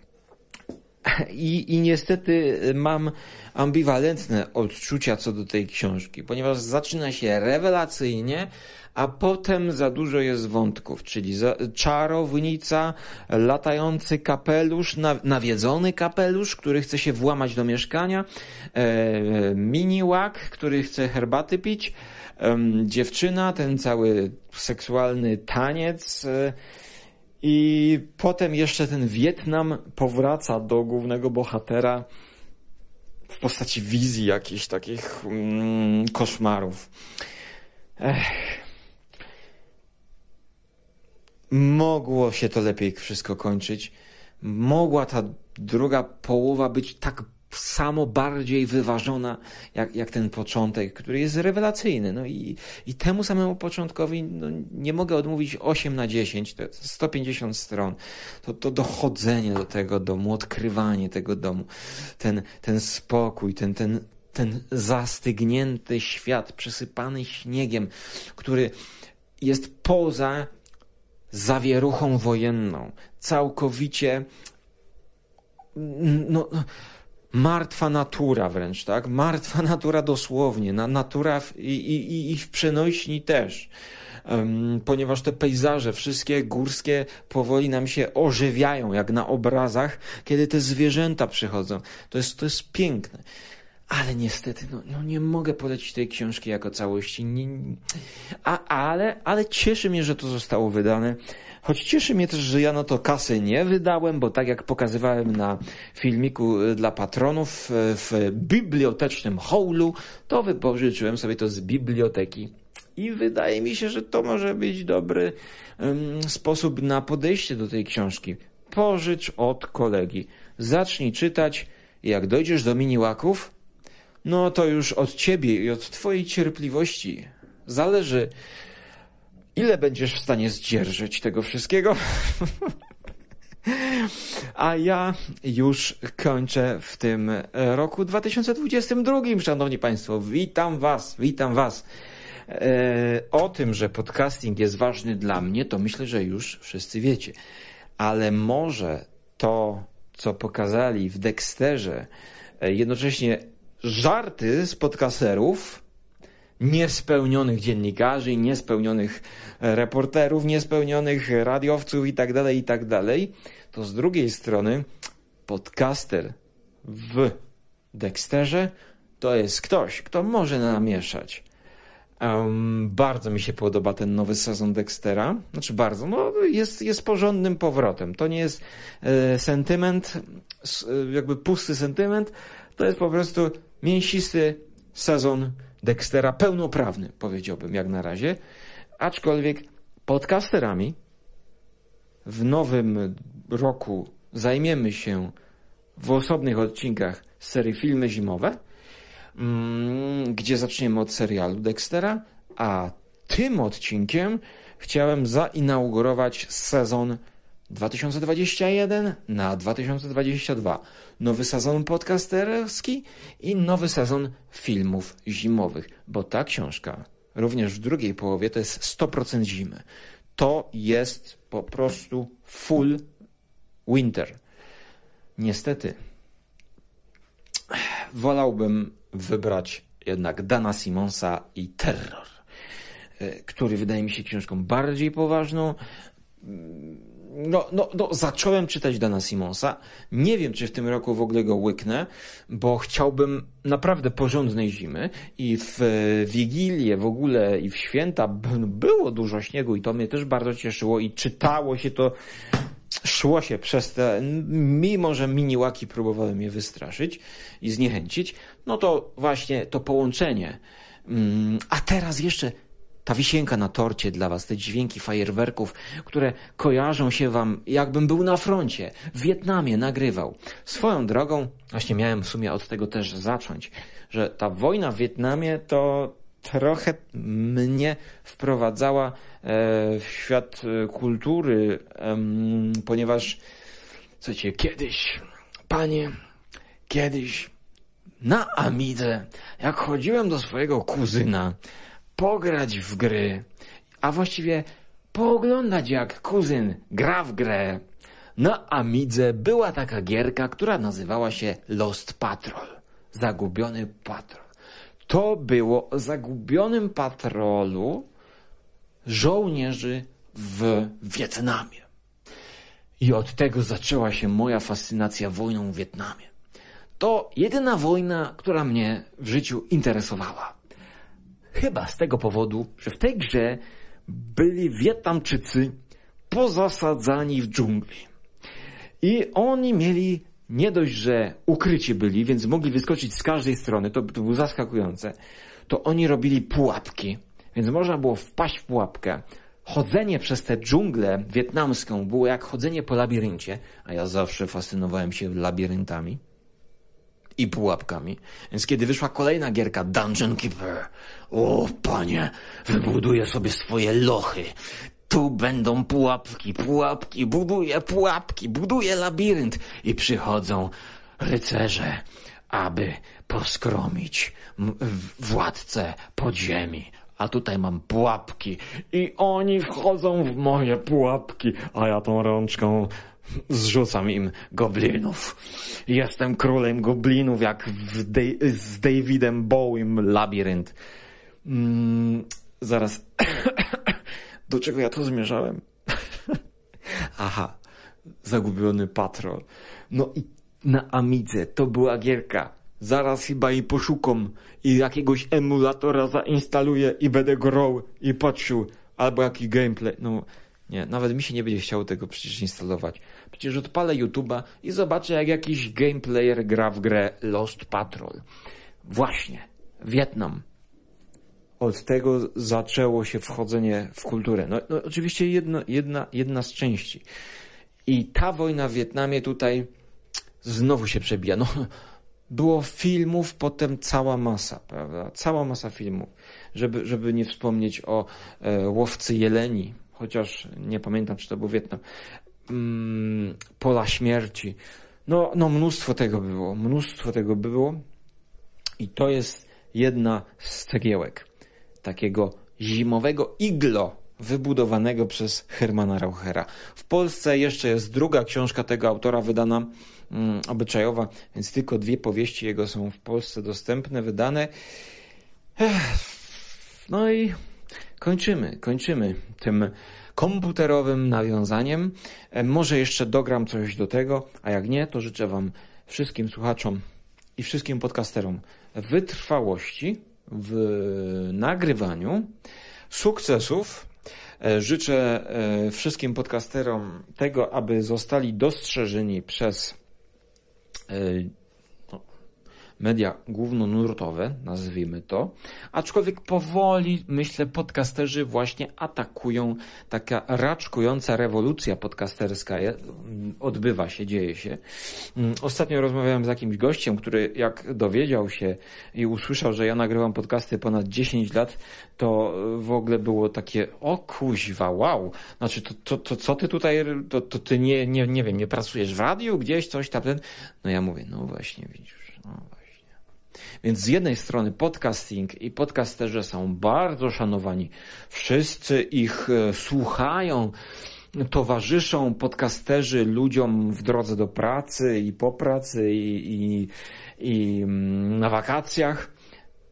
i, I niestety mam ambiwalentne odczucia co do tej książki, ponieważ zaczyna się rewelacyjnie, a potem za dużo jest wątków, czyli czarownica, latający kapelusz, nawiedzony kapelusz, który chce się włamać do mieszkania, e, miniłak, który chce herbaty pić, e, dziewczyna, ten cały seksualny taniec, e, i potem jeszcze ten Wietnam powraca do głównego bohatera w postaci wizji jakichś takich mm, koszmarów. Ech. Mogło się to lepiej wszystko kończyć. Mogła ta druga połowa być tak samo bardziej wyważona jak, jak ten początek, który jest rewelacyjny. No i, i temu samemu początkowi no, nie mogę odmówić 8 na 10, to jest 150 stron. To, to dochodzenie do tego domu, odkrywanie tego domu, ten, ten spokój, ten, ten, ten zastygnięty świat przesypany śniegiem, który jest poza zawieruchą wojenną, całkowicie no, martwa natura wręcz, tak? Martwa natura dosłownie, na, natura w, i, i, i w przenośni też. Ponieważ te pejzaże, wszystkie górskie, powoli nam się ożywiają, jak na obrazach, kiedy te zwierzęta przychodzą. To jest, to jest piękne. Ale niestety, no, no nie mogę polecić tej książki jako całości. Nie, a, ale, ale cieszy mnie, że to zostało wydane. Choć cieszy mnie też, że ja no to kasy nie wydałem, bo tak jak pokazywałem na filmiku y, dla patronów y, w bibliotecznym holu, to wypożyczyłem sobie to z biblioteki. I wydaje mi się, że to może być dobry um, sposób na podejście do tej książki. Pożycz od kolegi. Zacznij czytać. Jak dojdziesz do miniłaków, no to już od ciebie i od twojej cierpliwości zależy, ile będziesz w stanie zdzierżyć tego wszystkiego. A ja już kończę w tym roku 2022, szanowni państwo. Witam was, witam was. E, o tym, że podcasting jest ważny dla mnie, to myślę, że już wszyscy wiecie. Ale może to, co pokazali w Dexterze, e, jednocześnie żarty z podcasterów, niespełnionych dziennikarzy, niespełnionych reporterów, niespełnionych radiowców i tak dalej, i tak to z drugiej strony podcaster w Dexterze to jest ktoś, kto może namieszać. Um, bardzo mi się podoba ten nowy sezon Dextera. Znaczy bardzo, no jest, jest porządnym powrotem. To nie jest e, sentyment, e, jakby pusty sentyment, to jest po prostu mięsisty sezon Dextera, pełnoprawny, powiedziałbym jak na razie. Aczkolwiek podcasterami w nowym roku zajmiemy się w osobnych odcinkach serii Filmy Zimowe, mm, gdzie zaczniemy od serialu Dextera, a tym odcinkiem chciałem zainaugurować sezon 2021 na 2022. Nowy sezon podcasterski i nowy sezon filmów zimowych, bo ta książka również w drugiej połowie to jest 100% zimy. To jest po prostu full winter. Niestety wolałbym wybrać jednak Dana Simonsa i Terror, e, który wydaje mi się książką bardziej poważną, no, no, no, zacząłem czytać Dana Simonsa. Nie wiem, czy w tym roku w ogóle go łyknę, bo chciałbym naprawdę porządnej zimy i w Wigilię w ogóle i w święta było dużo śniegu i to mnie też bardzo cieszyło i czytało się to, szło się przez te, mimo że miniłaki próbowały mnie wystraszyć i zniechęcić, no to właśnie to połączenie. Mm, a teraz jeszcze ta wisienka na torcie dla was, te dźwięki fajerwerków, które kojarzą się wam, jakbym był na froncie, w Wietnamie nagrywał. Swoją drogą, właśnie miałem w sumie od tego też zacząć, że ta wojna w Wietnamie to trochę mnie wprowadzała e, w świat e, kultury, ponieważ, słuchajcie, kiedyś, panie, kiedyś na Amidze, jak chodziłem do swojego kuzyna, pograć w gry, a właściwie pooglądać jak kuzyn gra w grę. Na Amidze była taka gierka, która nazywała się Lost Patrol. Zagubiony patrol. To było o zagubionym patrolu żołnierzy w Wietnamie. I od tego zaczęła się moja fascynacja wojną w Wietnamie. To jedyna wojna, która mnie w życiu interesowała. Chyba z tego powodu, że w tej grze byli Wietnamczycy pozasadzani w dżungli. I oni mieli nie dość, że ukryci byli, więc mogli wyskoczyć z każdej strony, to, to było zaskakujące, to oni robili pułapki, więc można było wpaść w pułapkę. Chodzenie przez tę dżunglę wietnamską było jak chodzenie po labiryncie, a ja zawsze fascynowałem się labiryntami. i pułapkami. Więc kiedy wyszła kolejna gierka Dungeon Keeper, o panie, wybuduję sobie swoje lochy. Tu będą pułapki, pułapki, buduję pułapki, buduję labirynt i przychodzą rycerze, aby poskromić władcę podziemi. A tutaj mam pułapki i oni wchodzą w moje pułapki, a ja tą rączką zrzucam im goblinów. Jestem królem goblinów, jak w z Davidem Bowiem labirynt. Mm, zaraz. Do czego ja to zmierzałem? Aha, zagubiony patrol. No i na Amidze to była gierka. Zaraz chyba i poszukam i jakiegoś emulatora zainstaluję i będę grał i patrzył. Albo jakiś gameplay. No nie, nawet mi się nie będzie chciało tego przecież instalować. Przecież odpalę YouTube'a i zobaczę jak jakiś gameplayer gra w grę Lost Patrol. Właśnie. Wietnam. Od tego zaczęło się wchodzenie w kulturę. No, no oczywiście jedno, jedna, jedna z części. I ta wojna w Wietnamie tutaj znowu się przebija. No, było filmów, potem cała masa, prawda? Cała masa filmów. Żeby, żeby nie wspomnieć o e, łowcy jeleni, chociaż nie pamiętam, czy to był Wietnam. Mm, Pola śmierci. No, no, mnóstwo tego było. Mnóstwo tego było. I to jest jedna z cegiełek takiego zimowego iglo wybudowanego przez Hermana Rauchera. W Polsce jeszcze jest druga książka tego autora wydana mm, obyczajowa, więc tylko dwie powieści jego są w Polsce dostępne, wydane. No i kończymy, kończymy tym komputerowym nawiązaniem. E, może jeszcze dogram coś do tego, a jak nie, to życzę Wam wszystkim słuchaczom i wszystkim podcasterom wytrwałości w nagrywaniu, sukcesów. E, życzę e, wszystkim podcasterom tego, aby zostali dostrzeżeni przez media głównonurtowe, nazwijmy to, aczkolwiek powoli, myślę, podcasterzy właśnie atakują, taka raczkująca rewolucja podcasterska odbywa się, dzieje się. Mm, ostatnio rozmawiałem z jakimś gościem, który jak dowiedział się i usłyszał, że ja nagrywam podcasty ponad 10 lat, to w ogóle było takie, o kuźwa, wow, znaczy to, to, to co ty tutaj, to, to ty nie, nie, nie wiem, nie pracujesz w radiu gdzieś, coś tam, ten, no ja mówię, no właśnie, widzisz, no właśnie. Więc z jednej strony podcasting i podcasterzy są bardzo szanowani. Wszyscy ich e, słuchają, towarzyszą podcasterzy ludziom w drodze do pracy i po pracy i, i, i mm, na wakacjach.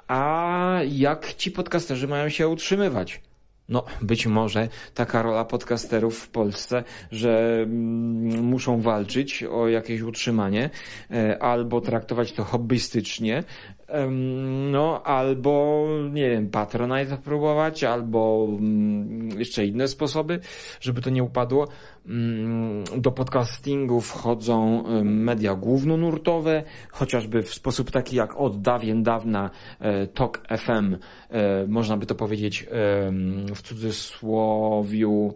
A jak ci podcasterzy mają się utrzymywać? No, być może taka rola podcasterów w Polsce, że mm, muszą walczyć o jakieś utrzymanie, e, albo traktować to hobbystycznie, no, albo, nie wiem, Patronite próbować, albo mm, jeszcze inne sposoby, żeby to nie upadło. Mm, do podcastingu wchodzą media głównonurtowe, chociażby w sposób taki jak od dawien dawna e, Talk FM, e, można by to powiedzieć w cudzysłowiu,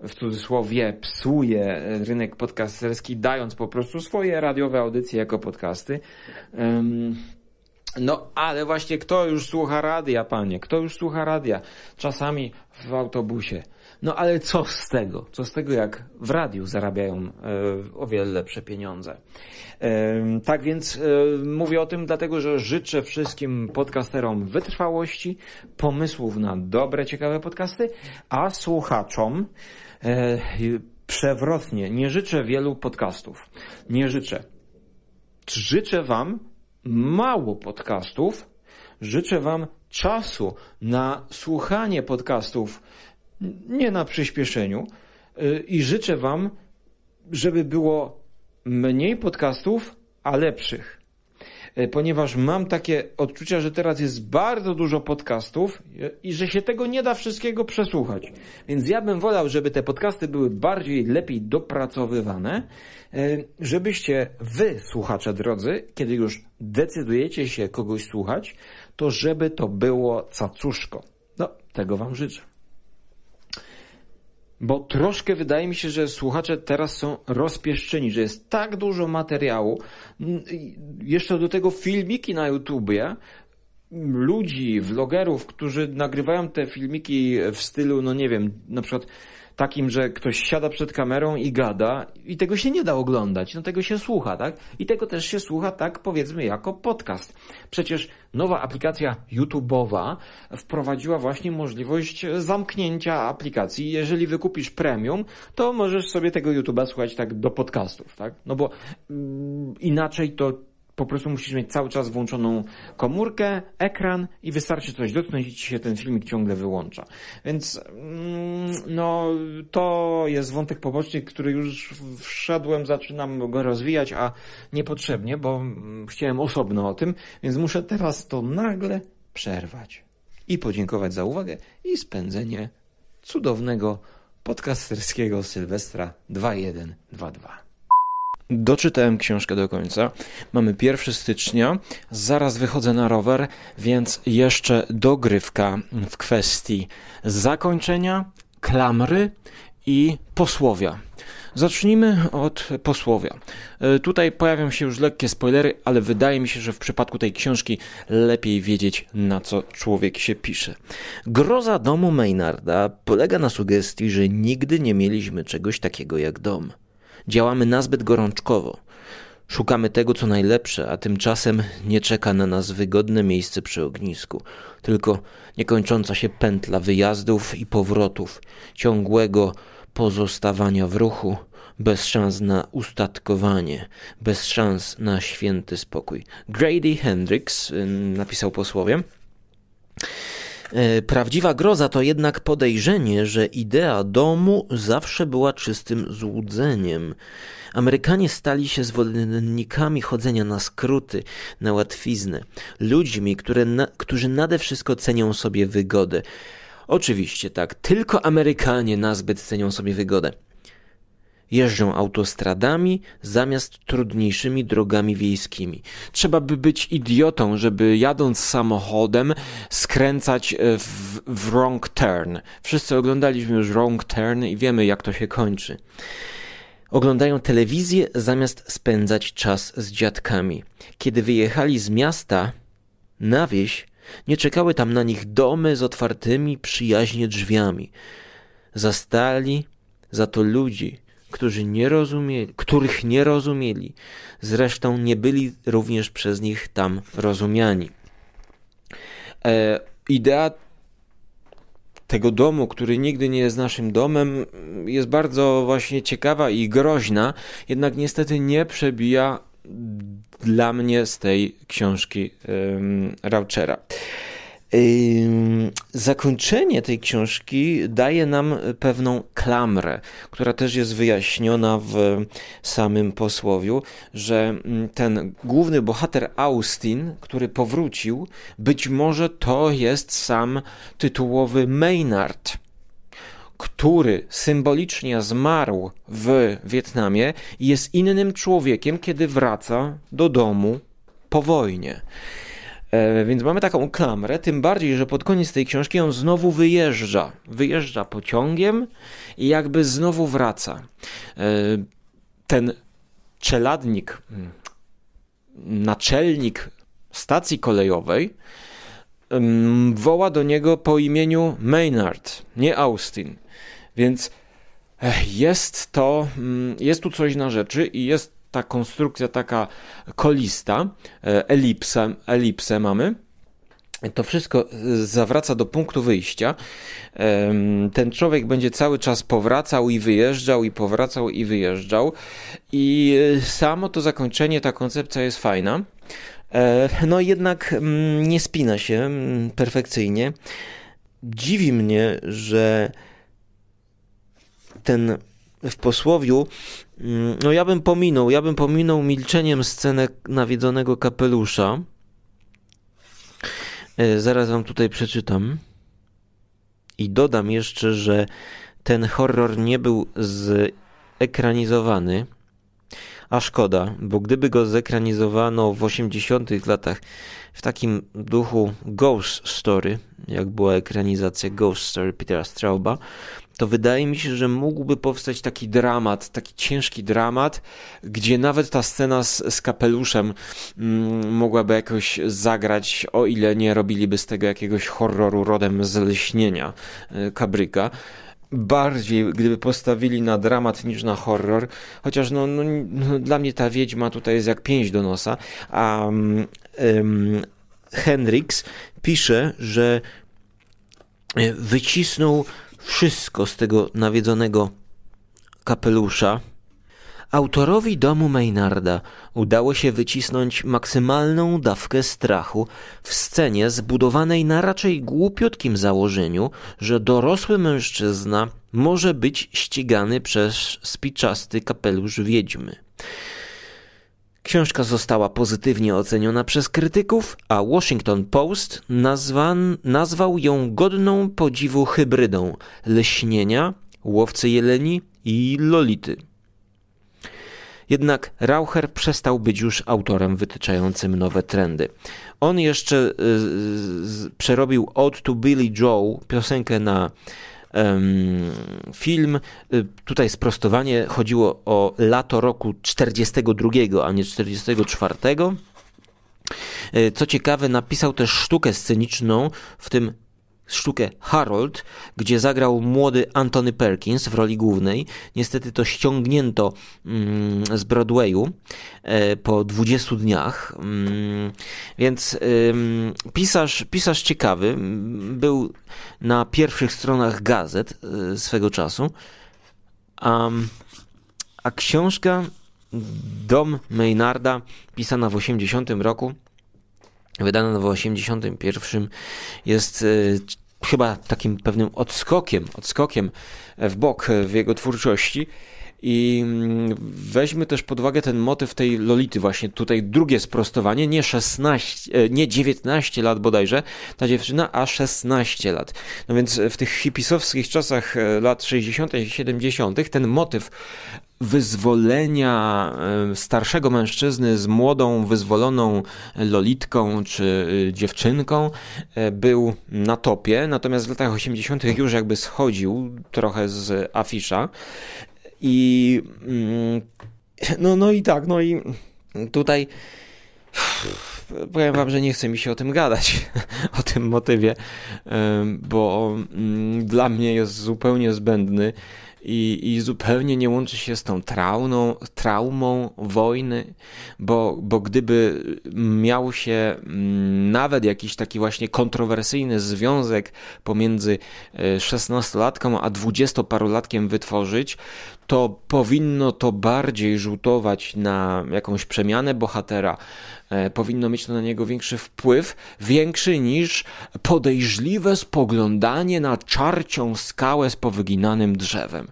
w cudzysłowie psuje rynek podcasterski, dając po prostu swoje radiowe audycje jako podcasty. No, ale właśnie kto już słucha radia, panie? Kto już słucha radia? Czasami w autobusie. No ale co z tego? Co z tego, jak w radiu zarabiają e, o wiele lepsze pieniądze? E, tak więc e, mówię o tym dlatego, że życzę wszystkim podcasterom wytrwałości, pomysłów na dobre, ciekawe podcasty, a słuchaczom e, przewrotnie nie życzę wielu podcastów. Nie życzę. Życzę Wam mało podcastów. Życzę Wam czasu na słuchanie podcastów, nie na przyspieszeniu. Y, I życzę Wam, żeby było mniej podcastów, a lepszych. E, ponieważ mam takie odczucia, że teraz jest bardzo dużo podcastów i że się tego nie da wszystkiego przesłuchać. Więc ja bym wolał, żeby te podcasty były bardziej, lepiej dopracowywane, e, żebyście wy, słuchacze drodzy, kiedy już decydujecie się kogoś słuchać, to żeby to było cacuszko. No, tego wam życzę. Bo troszkę wydaje mi się, że słuchacze teraz są rozpieszczeni, że jest tak dużo materiału, jeszcze do tego filmiki na YouTubie, ludzi, vlogerów, którzy nagrywają te filmiki w stylu, no nie wiem, na przykład takim, że ktoś siada przed kamerą i gada i tego się nie da oglądać, no tego się słucha, tak? I tego też się słucha, tak powiedzmy, jako podcast. Przecież nowa aplikacja YouTube'owa wprowadziła właśnie możliwość zamknięcia aplikacji. Jeżeli wykupisz premium, to możesz sobie tego YouTube'a słuchać tak do podcastów, tak? No bo mm, inaczej to po prostu musisz mieć cały czas włączoną komórkę, ekran i wystarczy coś dotknąć i ci się ten filmik ciągle wyłącza. Więc mm, no to jest wątek poboczny, który już wszedłem, zaczynam go rozwijać, a niepotrzebnie, bo mm, chciałem osobno o tym, więc muszę teraz to nagle przerwać i podziękować za uwagę i spędzenie cudownego podcasterskiego Sylwestra 2122. Doczytałem książkę do końca. Mamy 1 stycznia, zaraz wychodzę na rower, więc jeszcze dogrywka w kwestii zakończenia, klamry i posłowia. Zacznijmy od posłowia. E, tutaj pojawią się już lekkie spoilery, ale wydaje mi się, że w przypadku tej książki lepiej wiedzieć, na co człowiek się pisze. Groza domu Maynarda polega na sugestii, że nigdy nie mieliśmy czegoś takiego jak dom. Działamy nazbyt gorączkowo. Szukamy tego, co najlepsze, a tymczasem nie czeka na nas wygodne miejsce przy ognisku, tylko niekończąca się pętla wyjazdów i powrotów, ciągłego pozostawania w ruchu, bez szans na ustatkowanie, bez szans na święty spokój. Grady Hendrix y, napisał posłowie. E, prawdziwa groza to jednak podejrzenie, że idea domu zawsze była czystym złudzeniem. Amerykanie stali się zwolennikami chodzenia na skróty, na łatwiznę, ludźmi, które na, którzy nade wszystko cenią sobie wygodę. Oczywiście tak, tylko Amerykanie nazbyt cenią sobie wygodę jeżdżą autostradami zamiast trudniejszymi drogami wiejskimi. Trzeba by być idiotą, żeby jadąc samochodem skręcać e, w, w wrong turn. Wszyscy oglądaliśmy już wrong turn i wiemy jak to się kończy. Oglądają telewizję zamiast spędzać czas z dziadkami. Kiedy wyjechali z miasta na wieś, nie czekały tam na nich domy z otwartymi przyjaźnie drzwiami. Zastali za to ludzi, którzy nie rozumieli, których nie rozumieli, zresztą nie byli również przez nich tam rozumiani. E, idea tego domu, który nigdy nie jest naszym domem, jest bardzo właśnie ciekawa i groźna, jednak niestety nie przebija dla mnie z tej książki um, Rauchera. Zakończenie tej książki daje nam pewną klamrę, która też jest wyjaśniona w samym posłowiu, że ten główny bohater Austin, który powrócił, być może to jest sam tytułowy Maynard który symbolicznie zmarł w Wietnamie i jest innym człowiekiem, kiedy wraca do domu po wojnie. E, więc mamy taką klamrę, tym bardziej, że pod koniec tej książki on znowu wyjeżdża. Wyjeżdża pociągiem i jakby znowu wraca. E, ten czeladnik, mm, naczelnik stacji kolejowej mm, woła do niego po imieniu Maynard, nie Austin. Więc jest to, mm, jest tu coś na rzeczy i jest ta konstrukcja taka kolista, e, elipsę, elipsę mamy. To wszystko zawraca do punktu wyjścia. Ten człowiek będzie cały czas powracał i wyjeżdżał, i powracał i wyjeżdżał. I e, samo to zakończenie, ta koncepcja jest fajna. E, no jednak mm, nie spina się mm, perfekcyjnie. Dziwi mnie, że ten w posłowiu, mm, no ja bym pominął, ja bym pominął milczeniem scenę nawiedzonego kapelusza. E, zaraz wam tutaj przeczytam. I dodam jeszcze, że ten horror nie był zekranizowany. A szkoda, bo gdyby go zekranizowano w 80 latach w takim duchu Ghost Story, jak była ekranizacja Ghost Story Petera Strauba, to wydaje mi się, że mógłby powstać taki dramat, taki ciężki dramat, gdzie nawet ta scena z, z kapeluszem mm, mogłaby jakoś zagrać, o ile nie robiliby z tego jakiegoś horroru rodem z lśnienia y, Kabryka bardziej, gdyby postawili na dramat niż na horror, chociaż no, no, no, dla mnie ta wiedźma tutaj jest jak pięść do nosa, a um, pisze, że e, wycisnął wszystko z tego nawiedzonego kapelusza. Autorowi domu Maynarda udało się wycisnąć maksymalną dawkę strachu w scenie zbudowanej na raczej głupiutkim założeniu, że dorosły mężczyzna może być ścigany przez spiczasty kapelusz wiedźmy. Książka została pozytywnie oceniona przez krytyków, a Washington Post nazwan, nazwał ją godną podziwu hybrydą lśnienia, łowcy jeleni i lolity. Jednak Raucher przestał być już autorem wytyczającym nowe trendy. On jeszcze y, y, przerobił Ode to Billy Joe, piosenkę na film. Y, tutaj sprostowanie chodziło o lato roku 42, a nie 44. Y, co ciekawe, napisał też sztukę sceniczną, w tym sztukę Harold, gdzie zagrał młody Anthony Perkins w roli głównej. Niestety to ściągnięto mm, z Broadwayu e, po 20 dniach. Mm, więc pisarz, pisarz ciekawy, był na pierwszych stronach gazet e, swego czasu. A, a książka Dom Maynarda, pisana w 80 roku, wydana w 81 jest e, chyba takim pewnym odskokiem, odskokiem w bok w jego twórczości. I mm, weźmy też pod uwagę ten motyw tej Lolity, właśnie tutaj drugie sprostowanie, nie 16, e, nie 19 lat bodajże, ta dziewczyna, a 16 lat. No więc w tych hipisowskich czasach e, lat 60. i 70. ten motyw wyzwolenia e, starszego mężczyzny z młodą, wyzwoloną lolitką czy dziewczynką był na topie, natomiast w latach 80. już jakby schodził trochę z afisza i mm, no, no i tak, no i tutaj powiem wam, że nie chce mi się o tym gadać, o tym motywie, bo mm, dla mnie jest zupełnie zbędny i, i zupełnie nie łączy się z tą trauną, traumą wojny, bo, bo gdyby miał się mm, nawet jakiś taki właśnie kontrowersyjny związek pomiędzy e, szesnastolatką a dwudziestoparolatkiem wytworzyć, to powinno to bardziej rzutować na jakąś przemianę bohatera, e, powinno mieć to na niego większy wpływ, większy niż podejrzliwe spoglądanie na czarcią skałę z powyginanym drzewem.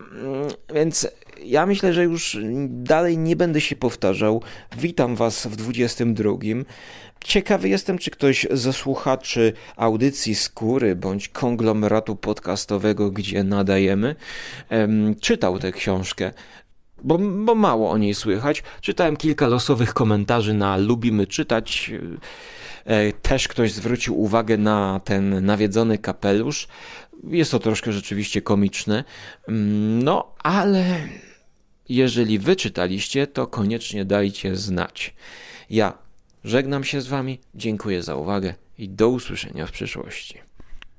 Mm, więc ja myślę, że już dalej nie będę się powtarzał. Witam Was w 22. Ciekawy jestem, czy ktoś ze słuchaczy audycji Skóry bądź konglomeratu podcastowego, gdzie nadajemy, czytał tę książkę. Bo, bo mało o niej słychać. Czytałem kilka losowych komentarzy na Lubimy Czytać. E, też ktoś zwrócił uwagę na ten nawiedzony kapelusz. Jest to troszkę rzeczywiście komiczne. Mm, no, ale jeżeli wyczytaliście, to koniecznie dajcie znać. Ja Żegnam się z Wami, dziękuję za uwagę i do usłyszenia w przyszłości.